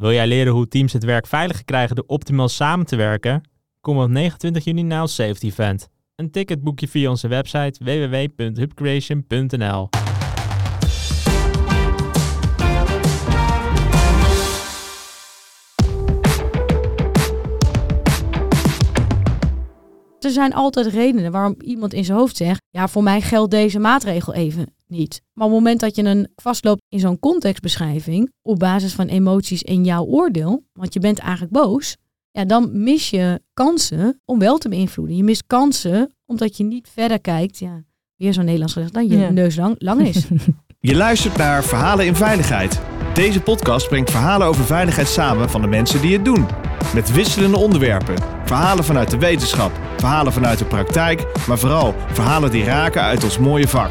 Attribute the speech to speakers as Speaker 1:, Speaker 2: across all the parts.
Speaker 1: Wil jij leren hoe teams het werk veiliger krijgen door optimaal samen te werken? Kom op 29 juni naar ons Safety Event. Een ticket boek je via onze website www.hubcreation.nl.
Speaker 2: Er zijn altijd redenen waarom iemand in zijn hoofd zegt: ja, voor mij geldt deze maatregel even niet. Maar op het moment dat je een vastloopt in zo'n contextbeschrijving op basis van emoties en jouw oordeel, want je bent eigenlijk boos, ja, dan mis je kansen om wel te beïnvloeden. Je mist kansen omdat je niet verder kijkt, ja, weer zo'n Nederlands gezegd, dan je
Speaker 3: Ja.
Speaker 2: neus lang, lang is.
Speaker 4: Je luistert naar Verhalen in Veiligheid. Deze podcast brengt verhalen over veiligheid samen van de mensen die het doen. Met wisselende onderwerpen. Verhalen vanuit de wetenschap, verhalen vanuit de praktijk, maar vooral verhalen die raken uit ons mooie vak.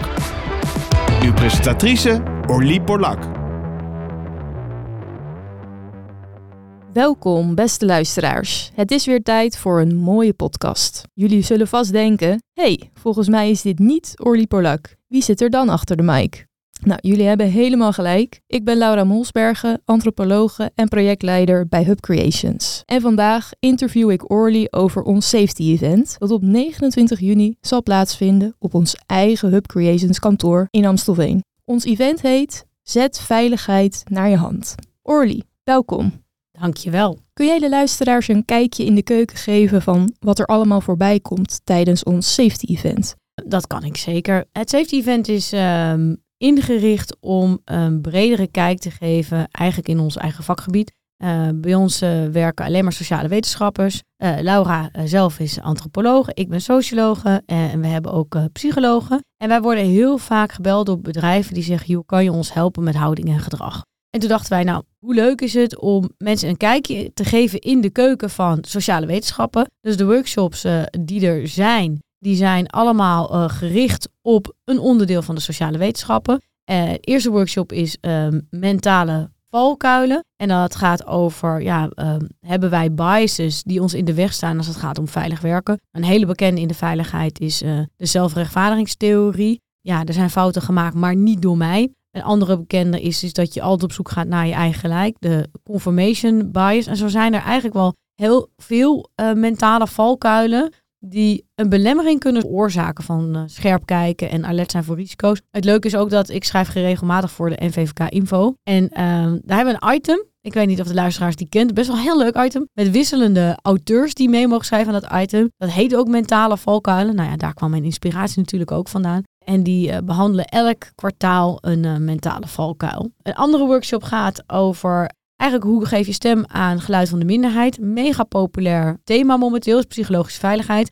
Speaker 4: Uw presentatrice Orlie Borlak.
Speaker 3: Welkom, beste luisteraars. Het is weer tijd voor een mooie podcast. Jullie zullen vast denken: hey, volgens mij is dit niet Orly Polak. Wie zit er dan achter de mic? Nou, jullie hebben helemaal gelijk. Ik ben Laura Molsbergen, antropologe en projectleider bij Hub Creations. En vandaag interview ik Orly over ons safety event, dat op 29 juni zal plaatsvinden op ons eigen Hub Creations kantoor in Amstelveen. Ons event heet Zet veiligheid naar je hand. Orly, welkom.
Speaker 2: Dankjewel.
Speaker 3: Kun jij de luisteraars een kijkje in de keuken geven van wat er allemaal voorbij komt tijdens ons safety event?
Speaker 2: Dat kan ik zeker. Het safety event is ehm, ingericht om een bredere kijk te geven, eigenlijk in ons eigen vakgebied. Eh, bij ons eh, werken alleen maar sociale wetenschappers. Eh, Laura zelf is antropoloog, ik ben sociologe eh, en we hebben ook psychologen. En wij worden heel vaak gebeld door bedrijven die zeggen, joh, kan je ons helpen met houding en gedrag? En toen dachten wij, nou, hoe leuk is het om mensen een kijkje te geven in de keuken van sociale wetenschappen. Dus de workshops die er zijn, die zijn allemaal eh, gericht op een onderdeel van de sociale wetenschappen. Eh, de eerste workshop is ehm, mentale valkuilen. En dat gaat over, ja, ehm, hebben wij biases die ons in de weg staan als het gaat om veilig werken. Een hele bekende in de veiligheid is eh, de zelfrechtvaardigingstheorie. Ja, er zijn fouten gemaakt, maar niet door mij. Een andere bekende is, is dat je altijd op zoek gaat naar je eigen gelijk. De confirmation bias. En zo zijn er eigenlijk wel heel veel mentale valkuilen die een belemmering kunnen veroorzaken van eh, scherp kijken en alert zijn voor risico's. Het leuke is ook dat ik schrijf regelmatig voor de NVVK Info. En ehm, daar hebben we een item. Ik weet niet of de luisteraars die kent. Best wel een heel leuk item. Met wisselende auteurs die mee mogen schrijven aan dat item. Dat heet ook mentale valkuilen. Nou ja, daar kwam mijn inspiratie natuurlijk ook vandaan. En die eh, behandelen elk kwartaal een eh, mentale valkuil. Een andere workshop gaat over eigenlijk hoe geef je stem aan geluid van de minderheid. Mega populair thema momenteel is psychologische veiligheid.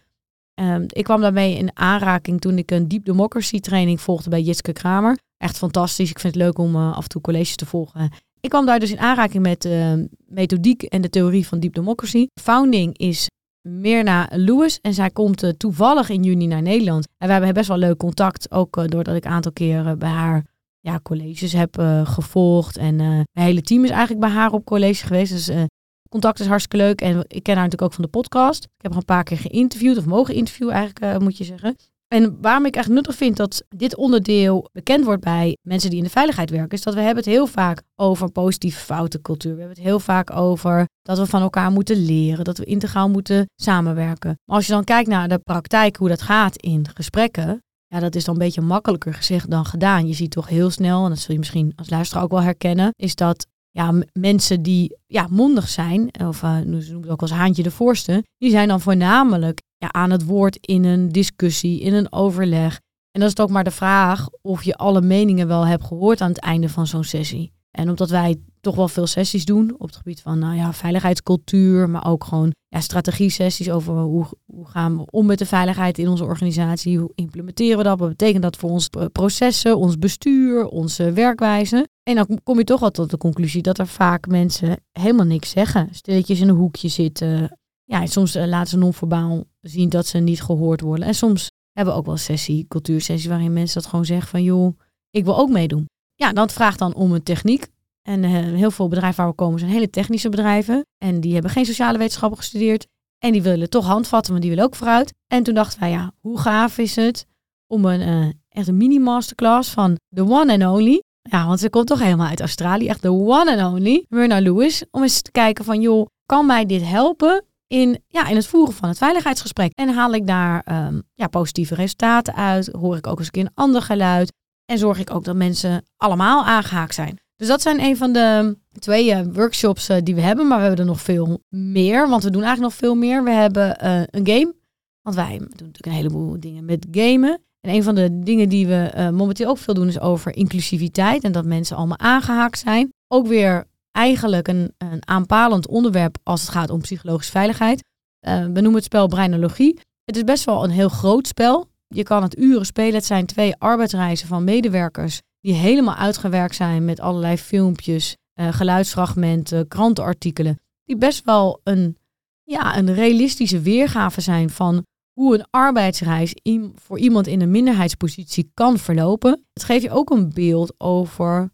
Speaker 2: Ehm, ik kwam daarmee in aanraking toen ik een Deep Democracy training volgde bij Jitske Kramer. Echt fantastisch. Ik vind het leuk om eh, af en toe colleges te volgen. Ik kwam daar dus in aanraking met de methodiek en de theorie van Deep Democracy. Founding is Mirna Lewis en zij komt eh, toevallig in juni naar Nederland. En we hebben best wel leuk contact, ook eh, doordat ik een aantal keren bij haar ja, colleges heb eh, gevolgd. En eh mijn hele team is eigenlijk bij haar op college geweest. Dus eh, contact is hartstikke leuk. En ik ken haar natuurlijk ook van de podcast. Ik heb haar een paar keer geïnterviewd, of mogen interviewen eigenlijk, moet je zeggen. En waarom ik echt nuttig vind dat dit onderdeel bekend wordt bij mensen die in de veiligheid werken, is dat we hebben het heel vaak over positieve foutencultuur. We hebben het heel vaak over dat we van elkaar moeten leren, dat we integraal moeten samenwerken. Maar als je dan kijkt naar de praktijk, hoe dat gaat in gesprekken, ja, dat is dan een beetje makkelijker gezegd dan gedaan. Je ziet toch heel snel, en dat zul je misschien als luisteraar ook wel herkennen, is dat ja, mensen die ja, mondig zijn, of uh, ze noemen het ook als haantje de voorste, die zijn dan voornamelijk ja, aan het woord in een discussie, in een overleg. En dan is het ook maar de vraag of je alle meningen wel hebt gehoord aan het einde van zo'n sessie. En omdat wij toch wel veel sessies doen op het gebied van nou ja, veiligheidscultuur, maar ook gewoon ja, strategie-sessies over hoe, hoe gaan we om met de veiligheid in onze organisatie, hoe implementeren we dat, wat betekent dat voor pro- processen, ons bestuur, onze werkwijze. En dan kom je toch wel tot de conclusie dat er vaak mensen helemaal niks zeggen, stilletjes in een hoekje zitten. Ja, soms eh, laten ze non-verbaal zien dat ze niet gehoord worden. En soms hebben we ook wel sessie, cultuursessie, waarin mensen dat gewoon zeggen van joh, ik wil ook meedoen. Ja, dat vraagt dan om een techniek. En eh, heel veel bedrijven waar we komen zijn hele technische bedrijven. En die hebben geen sociale wetenschappen gestudeerd. En die willen toch handvatten, maar die willen ook vooruit. En toen dachten wij, ja, hoe gaaf is het om een eh, echt een mini-masterclass van the one and only. Ja, want ze komt toch helemaal uit Australië. Echt de one and only. Myrna Lewis. Om eens te kijken van, joh, kan mij dit helpen in, ja, in het voeren van het veiligheidsgesprek? En haal ik daar ehm, ja, positieve resultaten uit? Hoor ik ook eens een keer een ander geluid? En zorg ik ook dat mensen allemaal aangehaakt zijn? Dus dat zijn een van de twee eh, workshops eh, die we hebben. Maar we hebben er nog veel meer. Want we doen eigenlijk nog veel meer. We hebben eh, een game. Want wij doen natuurlijk een heleboel dingen met gamen. En een van de dingen die we momenteel ook veel doen is over inclusiviteit. En dat mensen allemaal aangehaakt zijn. Ook weer eigenlijk een, een aanpalend onderwerp als het gaat om psychologische veiligheid. we noemen het spel Breinologie. Het is best wel een heel groot spel. Je kan het uren spelen. Het zijn twee arbeidsreizen van medewerkers die helemaal uitgewerkt zijn met allerlei filmpjes, uh, geluidsfragmenten, krantenartikelen, die best wel een, ja, een realistische weergave zijn van hoe een arbeidsreis voor iemand in een minderheidspositie kan verlopen. Het geeft je ook een beeld over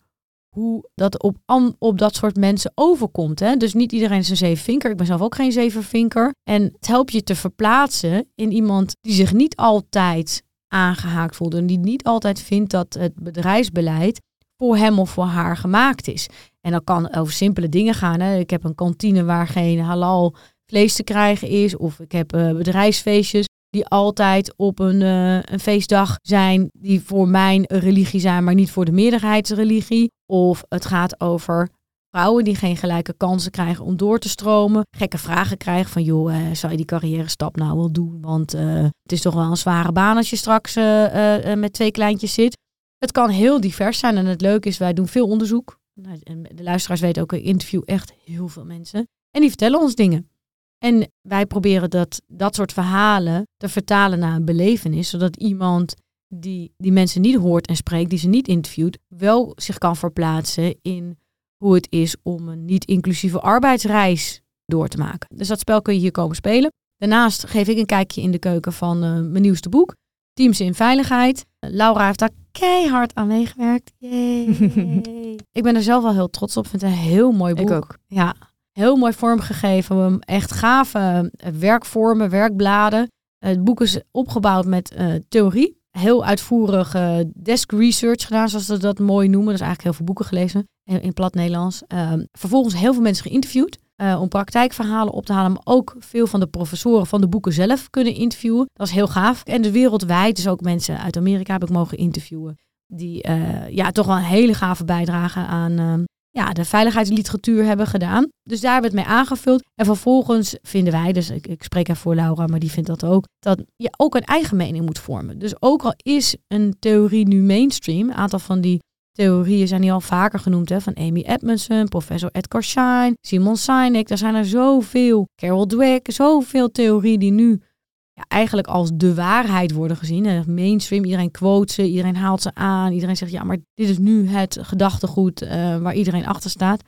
Speaker 2: hoe dat op, op dat soort mensen overkomt. Hè? Dus niet iedereen is een zevenvinker. Ik ben zelf ook geen zevenvinker. En het helpt je te verplaatsen in iemand die zich niet altijd aangehaakt voelt. En die niet altijd vindt dat het bedrijfsbeleid voor hem of voor haar gemaakt is. En dat kan over simpele dingen gaan. Hè. Ik heb een kantine waar geen halal vlees te krijgen is. Of ik heb uh, bedrijfsfeestjes die altijd op een, uh, een feestdag zijn die voor mijn religie zijn, maar niet voor de meerderheidsreligie. Of het gaat over vrouwen die geen gelijke kansen krijgen om door te stromen. Gekke vragen krijgen van, joh, uh, zou je die carrière stap nou wel doen? Want uh, het is toch wel een zware baan als je straks uh, met twee kleintjes zit. Het kan heel divers zijn en het leuke is, wij doen veel onderzoek. Nou, de luisteraars weten ook, ik interview echt heel veel mensen. En die vertellen ons dingen. En wij proberen dat, dat soort verhalen te vertalen naar een belevenis, zodat iemand die die mensen niet hoort en spreekt, die ze niet interviewt, wel zich kan verplaatsen in hoe het is om een niet-inclusieve arbeidsreis door te maken. Dus dat spel kun je hier komen spelen. Daarnaast geef ik een kijkje in de keuken van uh, mijn nieuwste boek, Teams in Veiligheid. Laura heeft daar keihard aan meegewerkt. ik ben er zelf wel heel trots op. Ik vind het een heel mooi boek.
Speaker 3: Ik ook.
Speaker 2: Ja, heel mooi vormgegeven. Echt gave eh, werkvormen, werkbladen. Het boek is opgebouwd met uh, theorie. Heel uitvoerig desk research gedaan, zoals ze dat mooi noemen. Dus eigenlijk heel veel boeken gelezen in plat Nederlands. Ehm, vervolgens heel veel mensen geïnterviewd. Uh, om praktijkverhalen op te halen, maar ook veel van de professoren van de boeken zelf kunnen interviewen. Dat is heel gaaf. En dus wereldwijd, dus ook mensen uit Amerika heb ik mogen interviewen. Die uh, ja, toch wel een hele gave bijdrage aan uh, ja, de veiligheidsliteratuur hebben gedaan. Dus daar hebben we mee aangevuld. En vervolgens vinden wij, dus ik, ik spreek even voor Laura, maar die vindt dat ook, dat je ook een eigen mening moet vormen. Dus ook al is een theorie nu mainstream, een aantal van die theorieën zijn hier al vaker genoemd, hè, van Amy Edmondson, professor Edgar Schein, Simon Sinek. Er zijn er zoveel, Carol Dweck, zoveel theorieën die nu ja, eigenlijk als de waarheid worden gezien. En mainstream, iedereen quote ze, iedereen haalt ze aan, iedereen zegt ja, maar dit is nu het gedachtegoed uh, waar iedereen achter staat.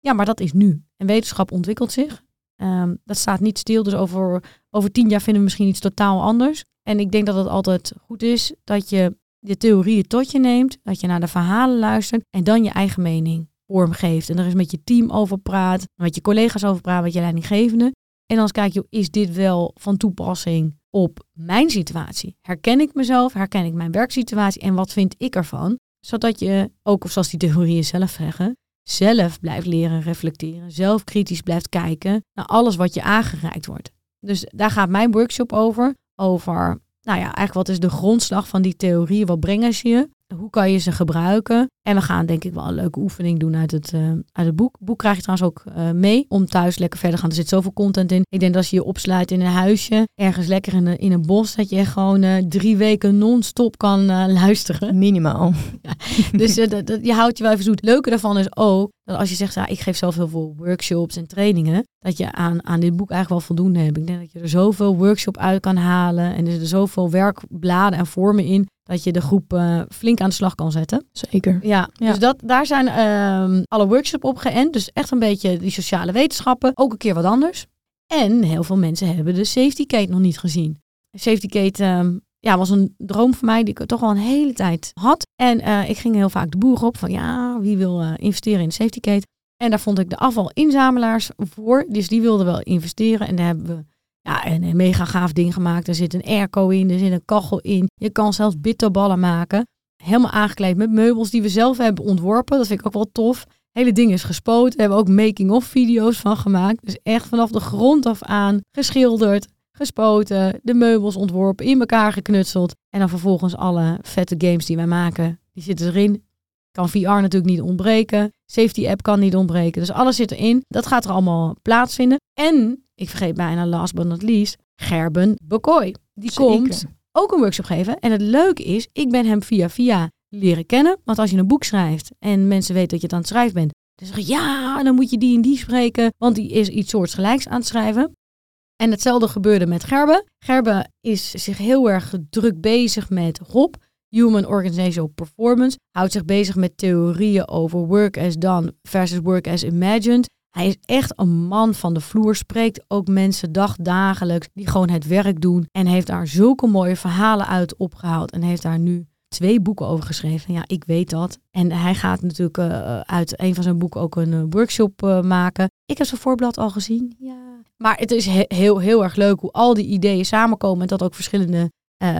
Speaker 2: Ja, maar dat is nu. En wetenschap ontwikkelt zich. Um, dat staat niet stil, dus over, over tien jaar vinden we misschien iets totaal anders. En ik denk dat het altijd goed is dat je de theorieën tot je neemt, dat je naar de verhalen luistert en dan je eigen mening vormgeeft. En er eens met je team over praat, met je collega's over praat, met je leidinggevende. En dan kijk je, is dit wel van toepassing op mijn situatie? Herken ik mezelf? Herken ik mijn werksituatie? En wat vind ik ervan? Zodat je, ook of zoals die theorieën zelf zeggen, zelf blijft leren reflecteren, zelf kritisch blijft kijken naar alles wat je aangereikt wordt. Dus daar gaat mijn workshop over, over nou ja, eigenlijk wat is de grondslag van die theorieën? Wat brengen ze je? Hoe kan je ze gebruiken? En we gaan denk ik wel een leuke oefening doen uit het, uh, uit het boek. Het boek krijg je trouwens ook uh, mee om thuis lekker verder te gaan. Er zit zoveel content in. Ik denk dat als je je opsluit in een huisje, ergens lekker in een, in een bos, dat je gewoon uh, drie weken non-stop kan luisteren.
Speaker 3: Minimaal.
Speaker 2: Ja. Dus dat, dat, je houdt je wel even zoet. Het leuke daarvan is ook dat als je zegt, ja, ik geef zelf heel veel workshops en trainingen, dat je aan, aan dit boek eigenlijk wel voldoende hebt. Ik denk dat je er zoveel workshop uit kan halen en er zitten zoveel werkbladen en vormen in dat je de groep flink aan de slag kan zetten.
Speaker 3: Zeker.
Speaker 2: Ja, ja. dus dat, daar zijn um, alle workshops op geënt. Dus echt een beetje die sociale wetenschappen. Ook een keer wat anders. En heel veel mensen hebben de safety gate nog niet gezien. Safety gate um, ja, was een droom van mij die ik toch al een hele tijd had. En uh, ik ging heel vaak de boer op van ja, wie wil uh, investeren in de safety gate? En daar vond ik de afvalinzamelaars voor. Dus die wilden wel investeren. En daar hebben we ja, een, een mega gaaf ding gemaakt. Er zit een airco in, er zit een kachel in. Je kan zelfs bitterballen maken. Helemaal aangekleed met meubels die we zelf hebben ontworpen. Dat vind ik ook wel tof. Hele ding is gespoten. We hebben ook making-of video's van gemaakt. Dus echt vanaf de grond af aan geschilderd, gespoten, de meubels ontworpen, in elkaar geknutseld. En dan vervolgens alle vette games die wij maken, die zitten erin. Kan VR natuurlijk niet ontbreken. Safety app kan niet ontbreken. Dus alles zit erin. Dat gaat er allemaal plaatsvinden. En, ik vergeet bijna last but not least, Gerben Bekoy. Die
Speaker 3: Zeker.
Speaker 2: komt ook een workshop geven. En het leuke is, ik ben hem via via leren kennen. Want als je een boek schrijft en mensen weten dat je het aan het schrijven bent. Dan zeggen ja, dan moet je die en die spreken. Want die is iets soortgelijks aan het schrijven. En hetzelfde gebeurde met Gerben. Gerben is zich heel erg druk bezig met HOP, Human Organizational Performance. Houdt zich bezig met theorieën over work as done versus work as imagined. Hij is echt een man van de vloer, spreekt ook mensen dagdagelijks die gewoon het werk doen. En heeft daar zulke mooie verhalen uit opgehaald. En heeft daar nu twee boeken over geschreven. Ja, ik weet dat. En hij gaat natuurlijk eh, uit een van zijn boeken ook een eh, workshop eh, maken. Ik heb zijn voorblad al gezien. Ja. Maar het is he- heel, heel erg leuk hoe al die ideeën samenkomen. En dat ook verschillende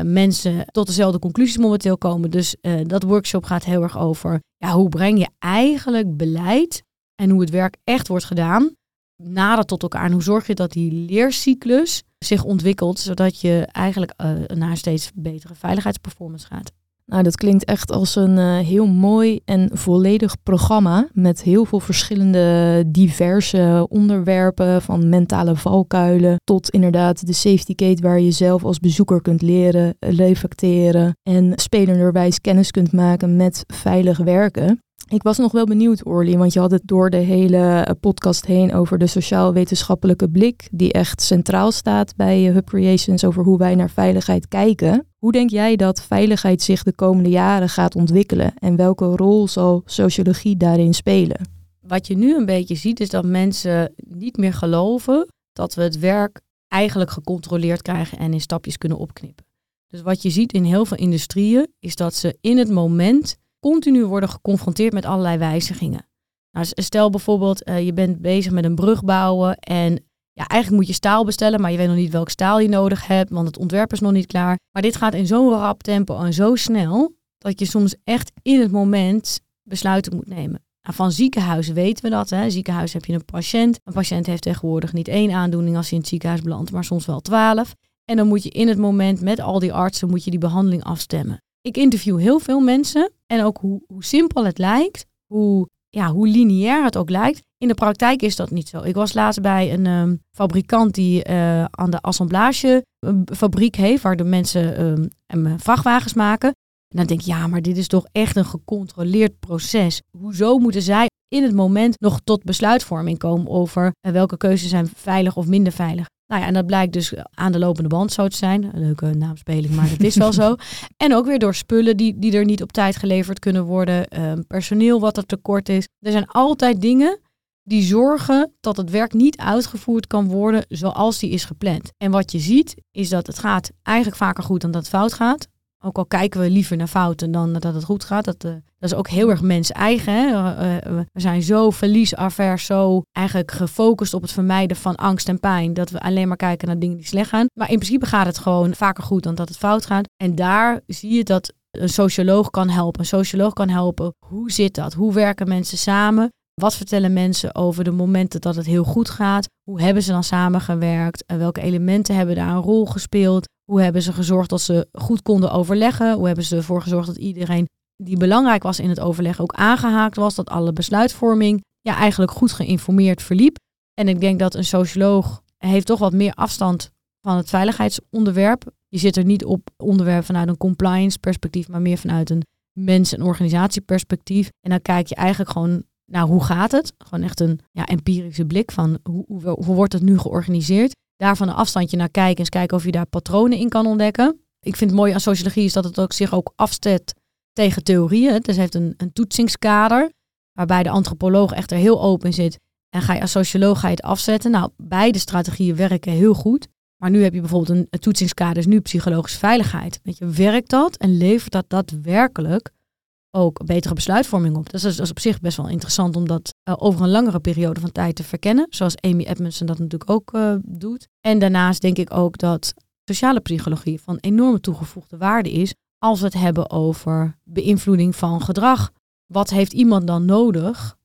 Speaker 2: mensen tot dezelfde conclusies momenteel komen. Dus dat workshop gaat heel erg over ja, hoe breng je eigenlijk beleid en hoe het werk echt wordt gedaan nader tot elkaar. En hoe zorg je dat die leercyclus zich ontwikkelt, zodat je eigenlijk eh, naar steeds betere veiligheidsperformance gaat.
Speaker 3: Nou, dat klinkt echt als een eh, heel mooi en volledig programma met heel veel verschillende diverse onderwerpen, van mentale valkuilen tot inderdaad de safety gate waar je zelf als bezoeker kunt leren, reflecteren en spelenderwijs kennis kunt maken met veilig werken. Ik was nog wel benieuwd, Orly, want je had het door de hele eh, podcast heen over de sociaal-wetenschappelijke blik, die echt centraal staat bij eh, Hub Creations over hoe wij naar veiligheid kijken. Hoe denk jij dat veiligheid zich de komende jaren gaat ontwikkelen en welke rol zal sociologie daarin spelen?
Speaker 2: Wat je nu een beetje ziet is dat mensen niet meer geloven dat we het werk eigenlijk gecontroleerd krijgen en in stapjes kunnen opknippen. Dus wat je ziet in heel veel industrieën is dat ze in het moment continu worden geconfronteerd met allerlei wijzigingen. Nou, stel bijvoorbeeld, eh, je bent bezig met een brug bouwen en ja, eigenlijk moet je staal bestellen, maar je weet nog niet welk staal je nodig hebt, want het ontwerp is nog niet klaar. Maar dit gaat in zo'n rap tempo en zo snel dat je soms echt in het moment besluiten moet nemen. Nou, van ziekenhuizen weten we dat. Hè. Ziekenhuis heb je een patiënt. Een patiënt heeft tegenwoordig niet één aandoening als hij in het ziekenhuis belandt, maar soms wel twaalf. En dan moet je in het moment met al die artsen moet je die behandeling afstemmen. Ik interview heel veel mensen en ook hoe, hoe simpel het lijkt, hoe, ja, hoe lineair het ook lijkt. In de praktijk is dat niet zo. Ik was laatst bij een ehm, fabrikant die eh, aan de assemblagefabriek heeft, waar de mensen ehm, em, vrachtwagens maken. En dan denk ik, ja, maar dit is toch echt een gecontroleerd proces. Hoezo moeten zij in het moment nog tot besluitvorming komen over eh, welke keuzes zijn veilig of minder veilig? Nou ja, en dat blijkt dus aan de lopende band zo te zijn. Een leuke naamspeling, maar het is wel zo. En ook weer door spullen die, die er niet op tijd geleverd kunnen worden. ehm, personeel wat er tekort is. Er zijn altijd dingen die zorgen dat het werk niet uitgevoerd kan worden zoals die is gepland. En wat je ziet is dat het gaat eigenlijk vaker goed dan dat het fout gaat. Ook al kijken we liever naar fouten dan dat het goed gaat. Dat, eh, dat is ook heel erg mens-eigen. Hè? Eh, eh, we zijn zo verliesavers, zo eigenlijk gefocust op het vermijden van angst en pijn. Dat we alleen maar kijken naar dingen die slecht gaan. Maar in principe gaat het gewoon vaker goed dan dat het fout gaat. En daar zie je dat een socioloog kan helpen. Een socioloog kan helpen. Hoe zit dat? Hoe werken mensen samen? Wat vertellen mensen over de momenten dat het heel goed gaat? Hoe hebben ze dan samengewerkt? En welke elementen hebben daar een rol gespeeld? Hoe hebben ze gezorgd dat ze goed konden overleggen? Hoe hebben ze ervoor gezorgd dat iedereen die belangrijk was in het overleg ook aangehaakt was? Dat alle besluitvorming ja, eigenlijk goed geïnformeerd verliep. En ik denk dat een socioloog heeft toch wat meer afstand van het veiligheidsonderwerp. Je zit er niet op onderwerp vanuit een compliance perspectief, maar meer vanuit een mens- en organisatieperspectief. En dan kijk je eigenlijk gewoon nou, hoe gaat het? Gewoon echt een ja, empirische blik van hoe, hoe wordt het nu georganiseerd? Daar van een afstandje naar kijken, eens kijken of je daar patronen in kan ontdekken. Ik vind het mooi aan sociologie is dat het ook zich ook afzet tegen theorieën. Dus het heeft een, een toetsingskader, waarbij de antropoloog echt er heel open zit. En ga je als socioloog ga je het afzetten. Nou, beide strategieën werken heel goed. Maar nu heb je bijvoorbeeld een, een toetsingskader, is nu psychologische veiligheid. Weet je, werkt dat en levert dat daadwerkelijk ook betere besluitvorming op. Dus dat is, op zich best wel interessant om dat uh, over een langere periode van tijd te verkennen. Zoals Amy Edmondson dat natuurlijk ook uh, doet. En daarnaast denk ik ook dat sociale psychologie van enorme toegevoegde waarde is als we het hebben over beïnvloeding van gedrag. Wat heeft iemand dan nodig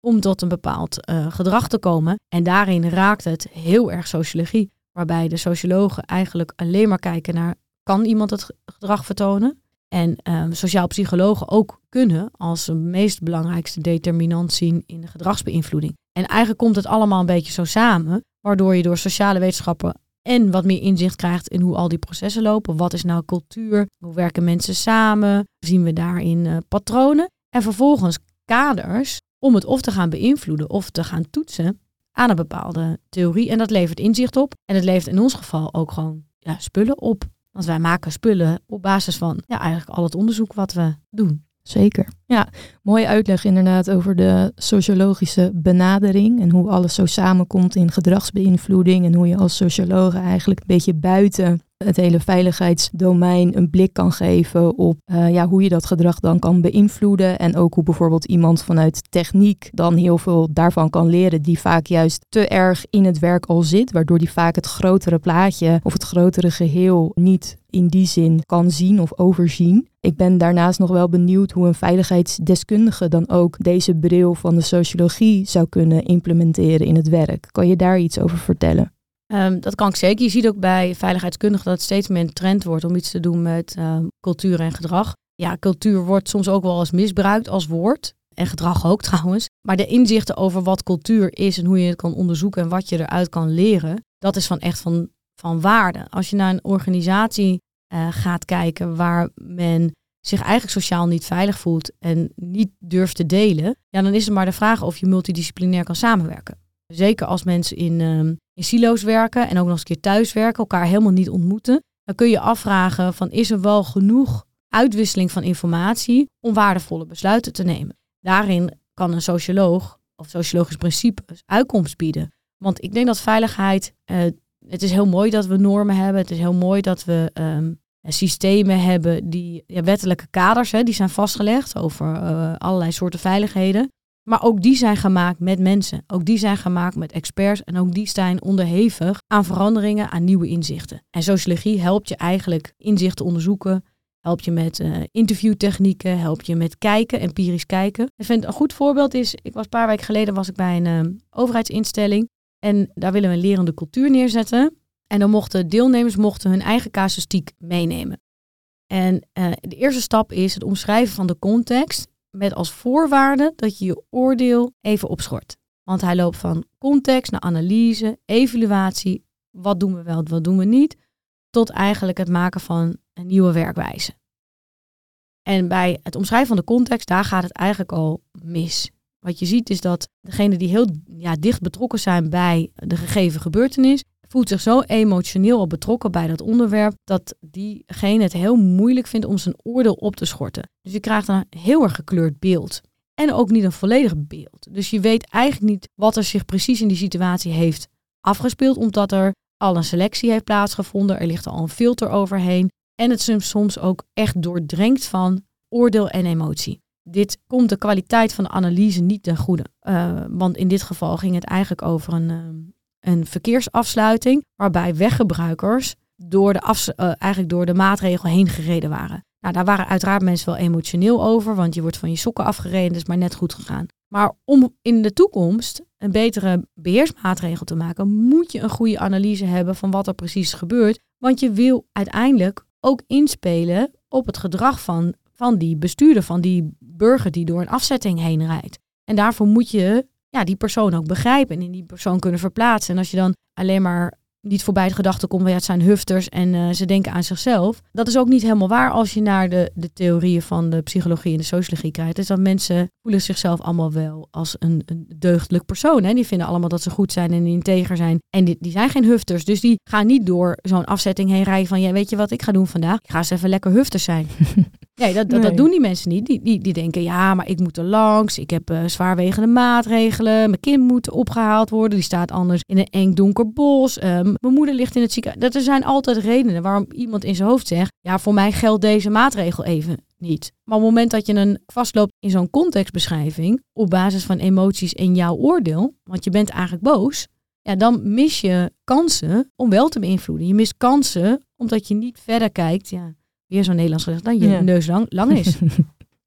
Speaker 2: om tot een bepaald eh, gedrag te komen? En daarin raakt het heel erg sociologie, waarbij de sociologen eigenlijk alleen maar kijken naar kan iemand het gedrag vertonen? En um, sociaal psychologen ook kunnen als de meest belangrijkste determinant zien in de gedragsbeïnvloeding. En eigenlijk komt het allemaal een beetje zo samen, waardoor je door sociale wetenschappen en wat meer inzicht krijgt in hoe al die processen lopen. Wat is nou cultuur? Hoe werken mensen samen? Zien we daarin uh, patronen? En vervolgens kaders om het of te gaan beïnvloeden of te gaan toetsen aan een bepaalde theorie. En dat levert inzicht op. En het levert in ons geval ook gewoon ja, spullen op. Want wij maken spullen op basis van ja, eigenlijk al het onderzoek wat we doen.
Speaker 3: Zeker. Ja, mooie uitleg inderdaad over de sociologische benadering en hoe alles zo samenkomt in gedragsbeïnvloeding en hoe je als socioloog eigenlijk een beetje buiten het hele veiligheidsdomein een blik kan geven op uh, ja, hoe je dat gedrag dan kan beïnvloeden. En ook hoe bijvoorbeeld iemand vanuit techniek dan heel veel daarvan kan leren, die vaak juist te erg in het werk al zit, waardoor die vaak het grotere plaatje of het grotere geheel niet in die zin kan zien of overzien. Ik ben daarnaast nog wel benieuwd hoe een veiligheidsdeskundige dan ook deze bril van de sociologie zou kunnen implementeren in het werk. Kan je daar iets over vertellen?
Speaker 2: Um, dat kan ik zeker. Je ziet ook bij veiligheidskundigen dat het steeds meer een trend wordt om iets te doen met um, cultuur en gedrag. Ja, cultuur wordt soms ook wel eens misbruikt als woord. En gedrag ook trouwens. Maar de inzichten over wat cultuur is en hoe je het kan onderzoeken en wat je eruit kan leren, dat is van echt van, van waarde. Als je naar een organisatie uh, gaat kijken waar men zich eigenlijk sociaal niet veilig voelt en niet durft te delen, ja, dan is het maar de vraag of je multidisciplinair kan samenwerken. Zeker als mensen in, um, in silo's werken en ook nog eens een keer thuis werken, elkaar helemaal niet ontmoeten. Dan kun je afvragen van is er wel genoeg uitwisseling van informatie om waardevolle besluiten te nemen. Daarin kan een socioloog of sociologisch principe uitkomst bieden. Want ik denk dat veiligheid, uh, het is heel mooi dat we normen hebben. Het is heel mooi dat we um, systemen hebben die ja, wettelijke kaders, hè, die zijn vastgelegd over uh, allerlei soorten veiligheden. Maar ook die zijn gemaakt met mensen. Ook die zijn gemaakt met experts. En ook die zijn onderhevig aan veranderingen, aan nieuwe inzichten. En sociologie helpt je eigenlijk inzichten onderzoeken. Helpt je met uh, interviewtechnieken. Helpt je met kijken, empirisch kijken. Ik vind een goed voorbeeld is, ik was een paar weken geleden was ik bij een uh, overheidsinstelling. En daar willen we een lerende cultuur neerzetten. En dan mochten deelnemers mochten hun eigen casuïstiek meenemen. En uh, de eerste stap is het omschrijven van de context met als voorwaarde dat je je oordeel even opschort. Want hij loopt van context naar analyse, evaluatie, wat doen we wel, wat doen we niet, tot eigenlijk het maken van een nieuwe werkwijze. En bij het omschrijven van de context, daar gaat het eigenlijk al mis. Wat je ziet is dat degenen die heel ja, dicht betrokken zijn bij de gegeven gebeurtenis, voelt zich zo emotioneel al betrokken bij dat onderwerp dat diegene het heel moeilijk vindt om zijn oordeel op te schorten. Dus je krijgt een heel erg gekleurd beeld. En ook niet een volledig beeld. Dus je weet eigenlijk niet wat er zich precies in die situatie heeft afgespeeld, omdat er al een selectie heeft plaatsgevonden. Er ligt al een filter overheen. En het soms ook echt doordrenkt van oordeel en emotie. Dit komt de kwaliteit van de analyse niet ten goede. Uh, want in dit geval ging het eigenlijk over een, een verkeersafsluiting waarbij weggebruikers door de, uh, eigenlijk door de maatregel heen gereden waren. Nou, daar waren uiteraard mensen wel emotioneel over, want je wordt van je sokken afgereden, dus maar net goed gegaan. Maar om in de toekomst een betere beheersmaatregel te maken, moet je een goede analyse hebben van wat er precies gebeurt. Want je wil uiteindelijk ook inspelen op het gedrag van, van die bestuurder, van die burger die door een afzetting heen rijdt. En daarvoor moet je ja, die persoon ook begrijpen en in die persoon kunnen verplaatsen. En als je dan alleen maar niet voorbij de gedachte komt, ja, het zijn hufters en uh, ze denken aan zichzelf. Dat is ook niet helemaal waar als je naar de, de theorieën van de psychologie en de sociologie kijkt. Dus dat mensen voelen zichzelf allemaal wel als een, een deugdelijk persoon. Hè? Die vinden allemaal dat ze goed zijn en integer zijn. En die, die zijn geen hufters. Dus die gaan niet door zo'n afzetting heen rijden van, ja, weet je wat ik ga doen vandaag? Ik ga eens even lekker hufters zijn. Nee, dat, dat, nee. dat, doen die mensen niet. Die, die, die denken, ja, maar ik moet er langs. Ik heb uh, zwaarwegende maatregelen. Mijn kind moet opgehaald worden. Die staat anders in een eng donker bos. Um, mijn moeder ligt in het ziekenhuis. Dat er zijn altijd redenen waarom iemand in zijn hoofd zegt, ja, voor mij geldt deze maatregel even niet. Maar op het moment dat je een vastloopt in zo'n contextbeschrijving, op basis van emoties en jouw oordeel, want je bent eigenlijk boos, ja, dan mis je kansen om wel te beïnvloeden. Je mist kansen omdat je niet verder kijkt, ja, weer zo'n Nederlands gezegd, dan je
Speaker 3: Ja.
Speaker 2: neus lang, lang is.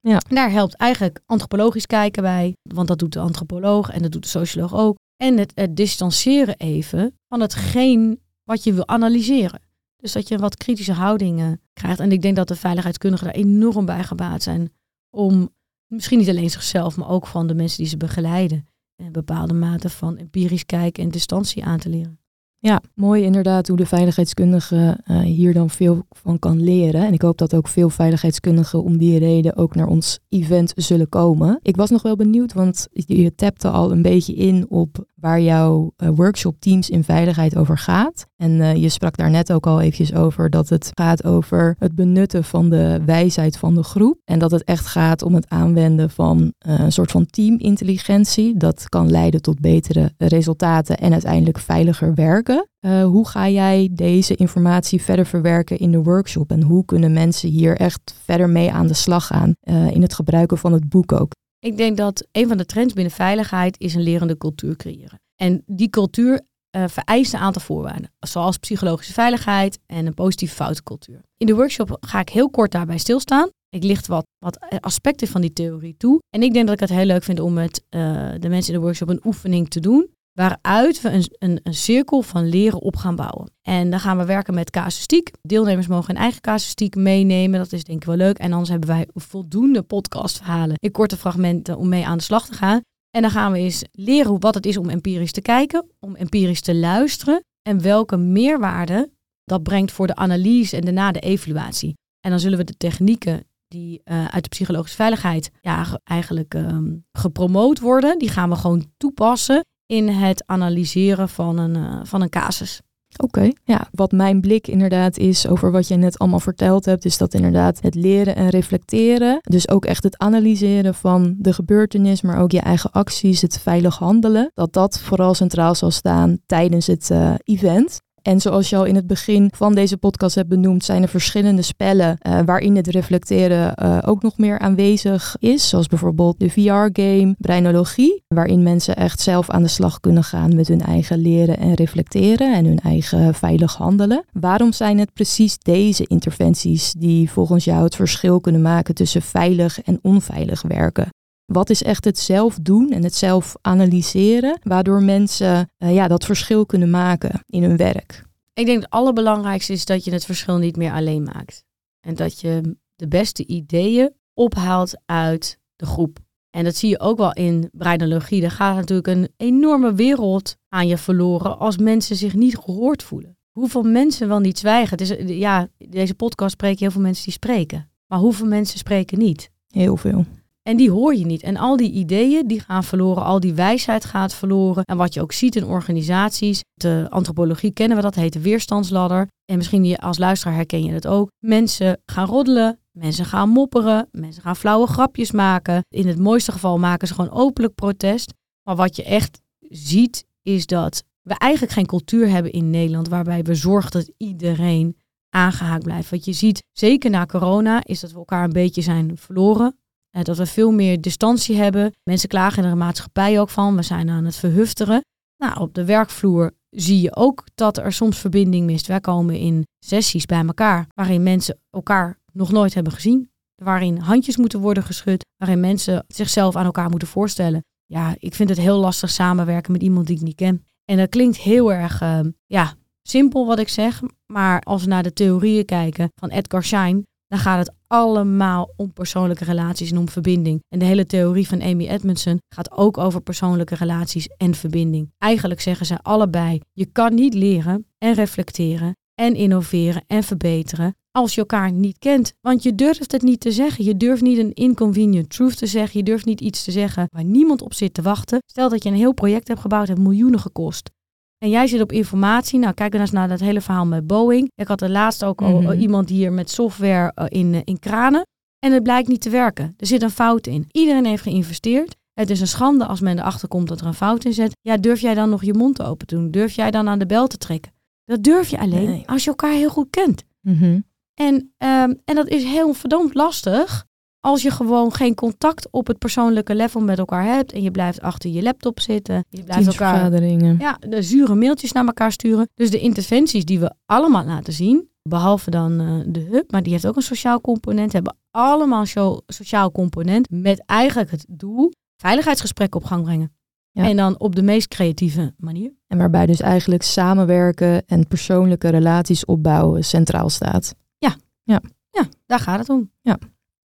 Speaker 3: Ja.
Speaker 2: Daar helpt eigenlijk antropologisch kijken bij, want dat doet de antropoloog en dat doet de socioloog ook. En het, het distancieren even van hetgeen wat je wil analyseren. Dus dat je een wat kritische houdingen krijgt. En ik denk dat de veiligheidskundigen daar enorm bij gebaat zijn om misschien niet alleen zichzelf, maar ook van de mensen die ze begeleiden, een bepaalde mate van empirisch kijken en distantie aan te leren.
Speaker 3: Ja, mooi inderdaad hoe de veiligheidskundige eh, hier dan veel van kan leren. En ik hoop dat ook veel veiligheidskundigen om die reden ook naar ons event zullen komen. Ik was nog wel benieuwd, want je tapte al een beetje in op waar jouw eh, workshop Teams in Veiligheid over gaat. En eh, je sprak daar net ook al eventjes over dat het gaat over het benutten van de wijsheid van de groep. En dat het echt gaat om het aanwenden van eh, een soort van teamintelligentie. Dat kan leiden tot betere resultaten en uiteindelijk veiliger werken. Hoe ga jij deze informatie verder verwerken in de workshop? En hoe kunnen mensen hier echt verder mee aan de slag gaan in het gebruiken van het boek ook?
Speaker 2: Ik denk dat een van de trends binnen veiligheid is een lerende cultuur creëren. En die cultuur eh, vereist een aantal voorwaarden, zoals psychologische veiligheid en een positieve foutencultuur. In de workshop ga ik heel kort daarbij stilstaan. Ik licht wat, wat aspecten van die theorie toe. En ik denk dat ik het heel leuk vind om met eh, de mensen in de workshop een oefening te doen. Waaruit we een, een, een cirkel van leren op gaan bouwen. En dan gaan we werken met casuïstiek. Deelnemers mogen hun eigen casuïstiek meenemen. Dat is denk ik wel leuk. En anders hebben wij voldoende podcastverhalen in korte fragmenten om mee aan de slag te gaan. En dan gaan we eens leren wat het is om empirisch te kijken, om empirisch te luisteren en welke meerwaarde dat brengt voor de analyse en daarna de evaluatie. En dan zullen we de technieken die eh, uit de psychologische veiligheid ja, ge- eigenlijk ehm, gepromoot worden, die gaan we gewoon toepassen in het analyseren van een, eh, van een casus.
Speaker 3: Oké, ja. Wat mijn blik inderdaad is over wat jij net allemaal verteld hebt, is dat inderdaad het leren en reflecteren, dus ook echt het analyseren van de gebeurtenis, maar ook je eigen acties, het veilig handelen, dat dat vooral centraal zal staan tijdens het eh, event. En zoals je al in het begin van deze podcast hebt benoemd, zijn er verschillende spellen eh, waarin het reflecteren eh, ook nog meer aanwezig is. Zoals bijvoorbeeld de VR-game Breinologie, waarin mensen echt zelf aan de slag kunnen gaan met hun eigen leren en reflecteren en hun eigen veilig handelen. Waarom zijn het precies deze interventies die volgens jou het verschil kunnen maken tussen veilig en onveilig werken? Wat is echt het zelf doen en het zelf analyseren, waardoor mensen eh, ja, dat verschil kunnen maken in hun werk?
Speaker 2: Ik denk het allerbelangrijkste is dat je het verschil niet meer alleen maakt. En dat je de beste ideeën ophaalt uit de groep. En dat zie je ook wel in breinologie. Er gaat natuurlijk een enorme wereld aan je verloren als mensen zich niet gehoord voelen. Hoeveel mensen wel niet zwijgen? Het is, ja, deze podcast spreken heel veel mensen die spreken. Maar hoeveel mensen spreken niet?
Speaker 3: Heel veel.
Speaker 2: En die hoor je niet. En al die ideeën die gaan verloren, al die wijsheid gaat verloren. En wat je ook ziet in organisaties, de antropologie kennen we dat, heet de weerstandsladder. En misschien als luisteraar herken je dat ook. Mensen gaan roddelen, mensen gaan mopperen, mensen gaan flauwe grapjes maken. In het mooiste geval maken ze gewoon openlijk protest. Maar wat je echt ziet is dat we eigenlijk geen cultuur hebben in Nederland waarbij we zorgen dat iedereen aangehaakt blijft. Wat je ziet, zeker na corona, is dat we elkaar een beetje zijn verloren. Eh, Dat we veel meer distantie hebben. Mensen klagen in de maatschappij ook van. We zijn aan het verhufteren. Nou, op de werkvloer zie je ook dat er soms verbinding mist. Wij komen in sessies bij elkaar waarin mensen elkaar nog nooit hebben gezien. Waarin handjes moeten worden geschud. Waarin mensen zichzelf aan elkaar moeten voorstellen. Ja, ik vind het heel lastig samenwerken met iemand die ik niet ken. En dat klinkt heel erg, eh, ja, simpel wat ik zeg. Maar als we naar de theorieën kijken van Edgar Schein, dan gaat het allemaal om persoonlijke relaties en om verbinding. En de hele theorie van Amy Edmondson gaat ook over persoonlijke relaties en verbinding. Eigenlijk zeggen ze allebei, je kan niet leren en reflecteren en innoveren en verbeteren als je elkaar niet kent. Want je durft het niet te zeggen. Je durft niet een inconvenient truth te zeggen. Je durft niet iets te zeggen waar niemand op zit te wachten. Stel dat je een heel project hebt gebouwd, het miljoenen gekost. En jij zit op informatie. Nou, kijk dan eens naar dat hele verhaal met Boeing. Ik had er laatst ook al
Speaker 3: Mhm.
Speaker 2: eh, iemand hier met software eh, in, eh, in kranen. En het blijkt niet te werken. Er zit een fout in. Iedereen heeft geïnvesteerd. Het is een schande als men erachter komt dat er een fout in zit. Ja, durf jij dan nog je mond open te doen? Durf jij dan aan de bel te trekken? Dat durf je alleen
Speaker 3: Nee.
Speaker 2: als je elkaar heel goed kent.
Speaker 3: Mhm.
Speaker 2: En, ehm, en dat is heel verdomd lastig als je gewoon geen contact op het persoonlijke level met elkaar hebt. En je blijft achter je laptop zitten. Je blijft elkaar ja, de zure mailtjes naar elkaar sturen. Dus de interventies die we allemaal laten zien, behalve dan uh, de hub, maar die heeft ook een sociaal component. Hebben allemaal een sociaal component met eigenlijk het doel veiligheidsgesprekken op gang brengen. Ja. En dan op de meest creatieve manier.
Speaker 3: En waarbij dus eigenlijk samenwerken en persoonlijke relaties opbouwen centraal staat.
Speaker 2: Ja,
Speaker 3: ja.
Speaker 2: ja daar gaat het om.
Speaker 3: Ja.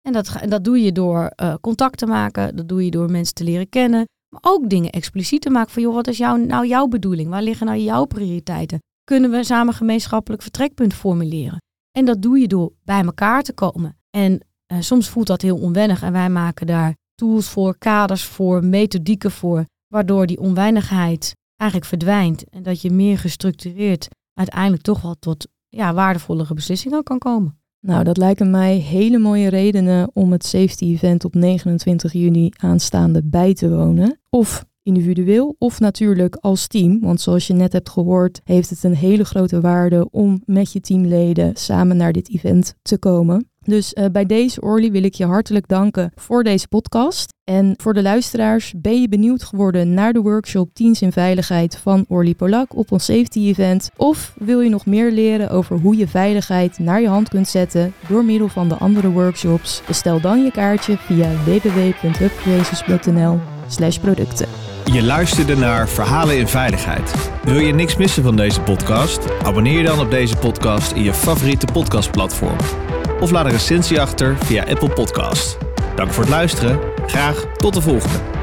Speaker 2: En dat, dat doe je door uh, contact te maken, dat doe je door mensen te leren kennen. Maar ook dingen expliciet te maken van, joh, wat is jou, nou jouw bedoeling? Waar liggen nou jouw prioriteiten? Kunnen we samen gemeenschappelijk vertrekpunt formuleren? En dat doe je door bij elkaar te komen. En uh, soms voelt dat heel onwennig en wij maken daar tools voor, kaders voor, methodieken voor, waardoor die onweinigheid eigenlijk verdwijnt en dat je meer gestructureerd uiteindelijk toch wel tot ja, waardevollere beslissingen kan komen.
Speaker 3: Nou, dat lijken mij hele mooie redenen om het safety event op 29 juni aanstaande bij te wonen. Of individueel of natuurlijk als team. Want zoals je net hebt gehoord, heeft het een hele grote waarde om met je teamleden samen naar dit event te komen. Dus uh, bij deze Orly wil ik je hartelijk danken voor deze podcast. En voor de luisteraars, ben je benieuwd geworden naar de workshop Teams in Veiligheid van Orly Polak op ons safety event? Of wil je nog meer leren over hoe je veiligheid naar je hand kunt zetten door middel van de andere workshops? Bestel dan je kaartje via www.hubcreations.nl producten.
Speaker 4: Je luisterde naar Verhalen in Veiligheid. Wil je niks missen van deze podcast? Abonneer je dan op deze podcast in je favoriete podcastplatform of laat een recensie achter via Apple Podcast. Dank voor het luisteren. Graag tot de volgende.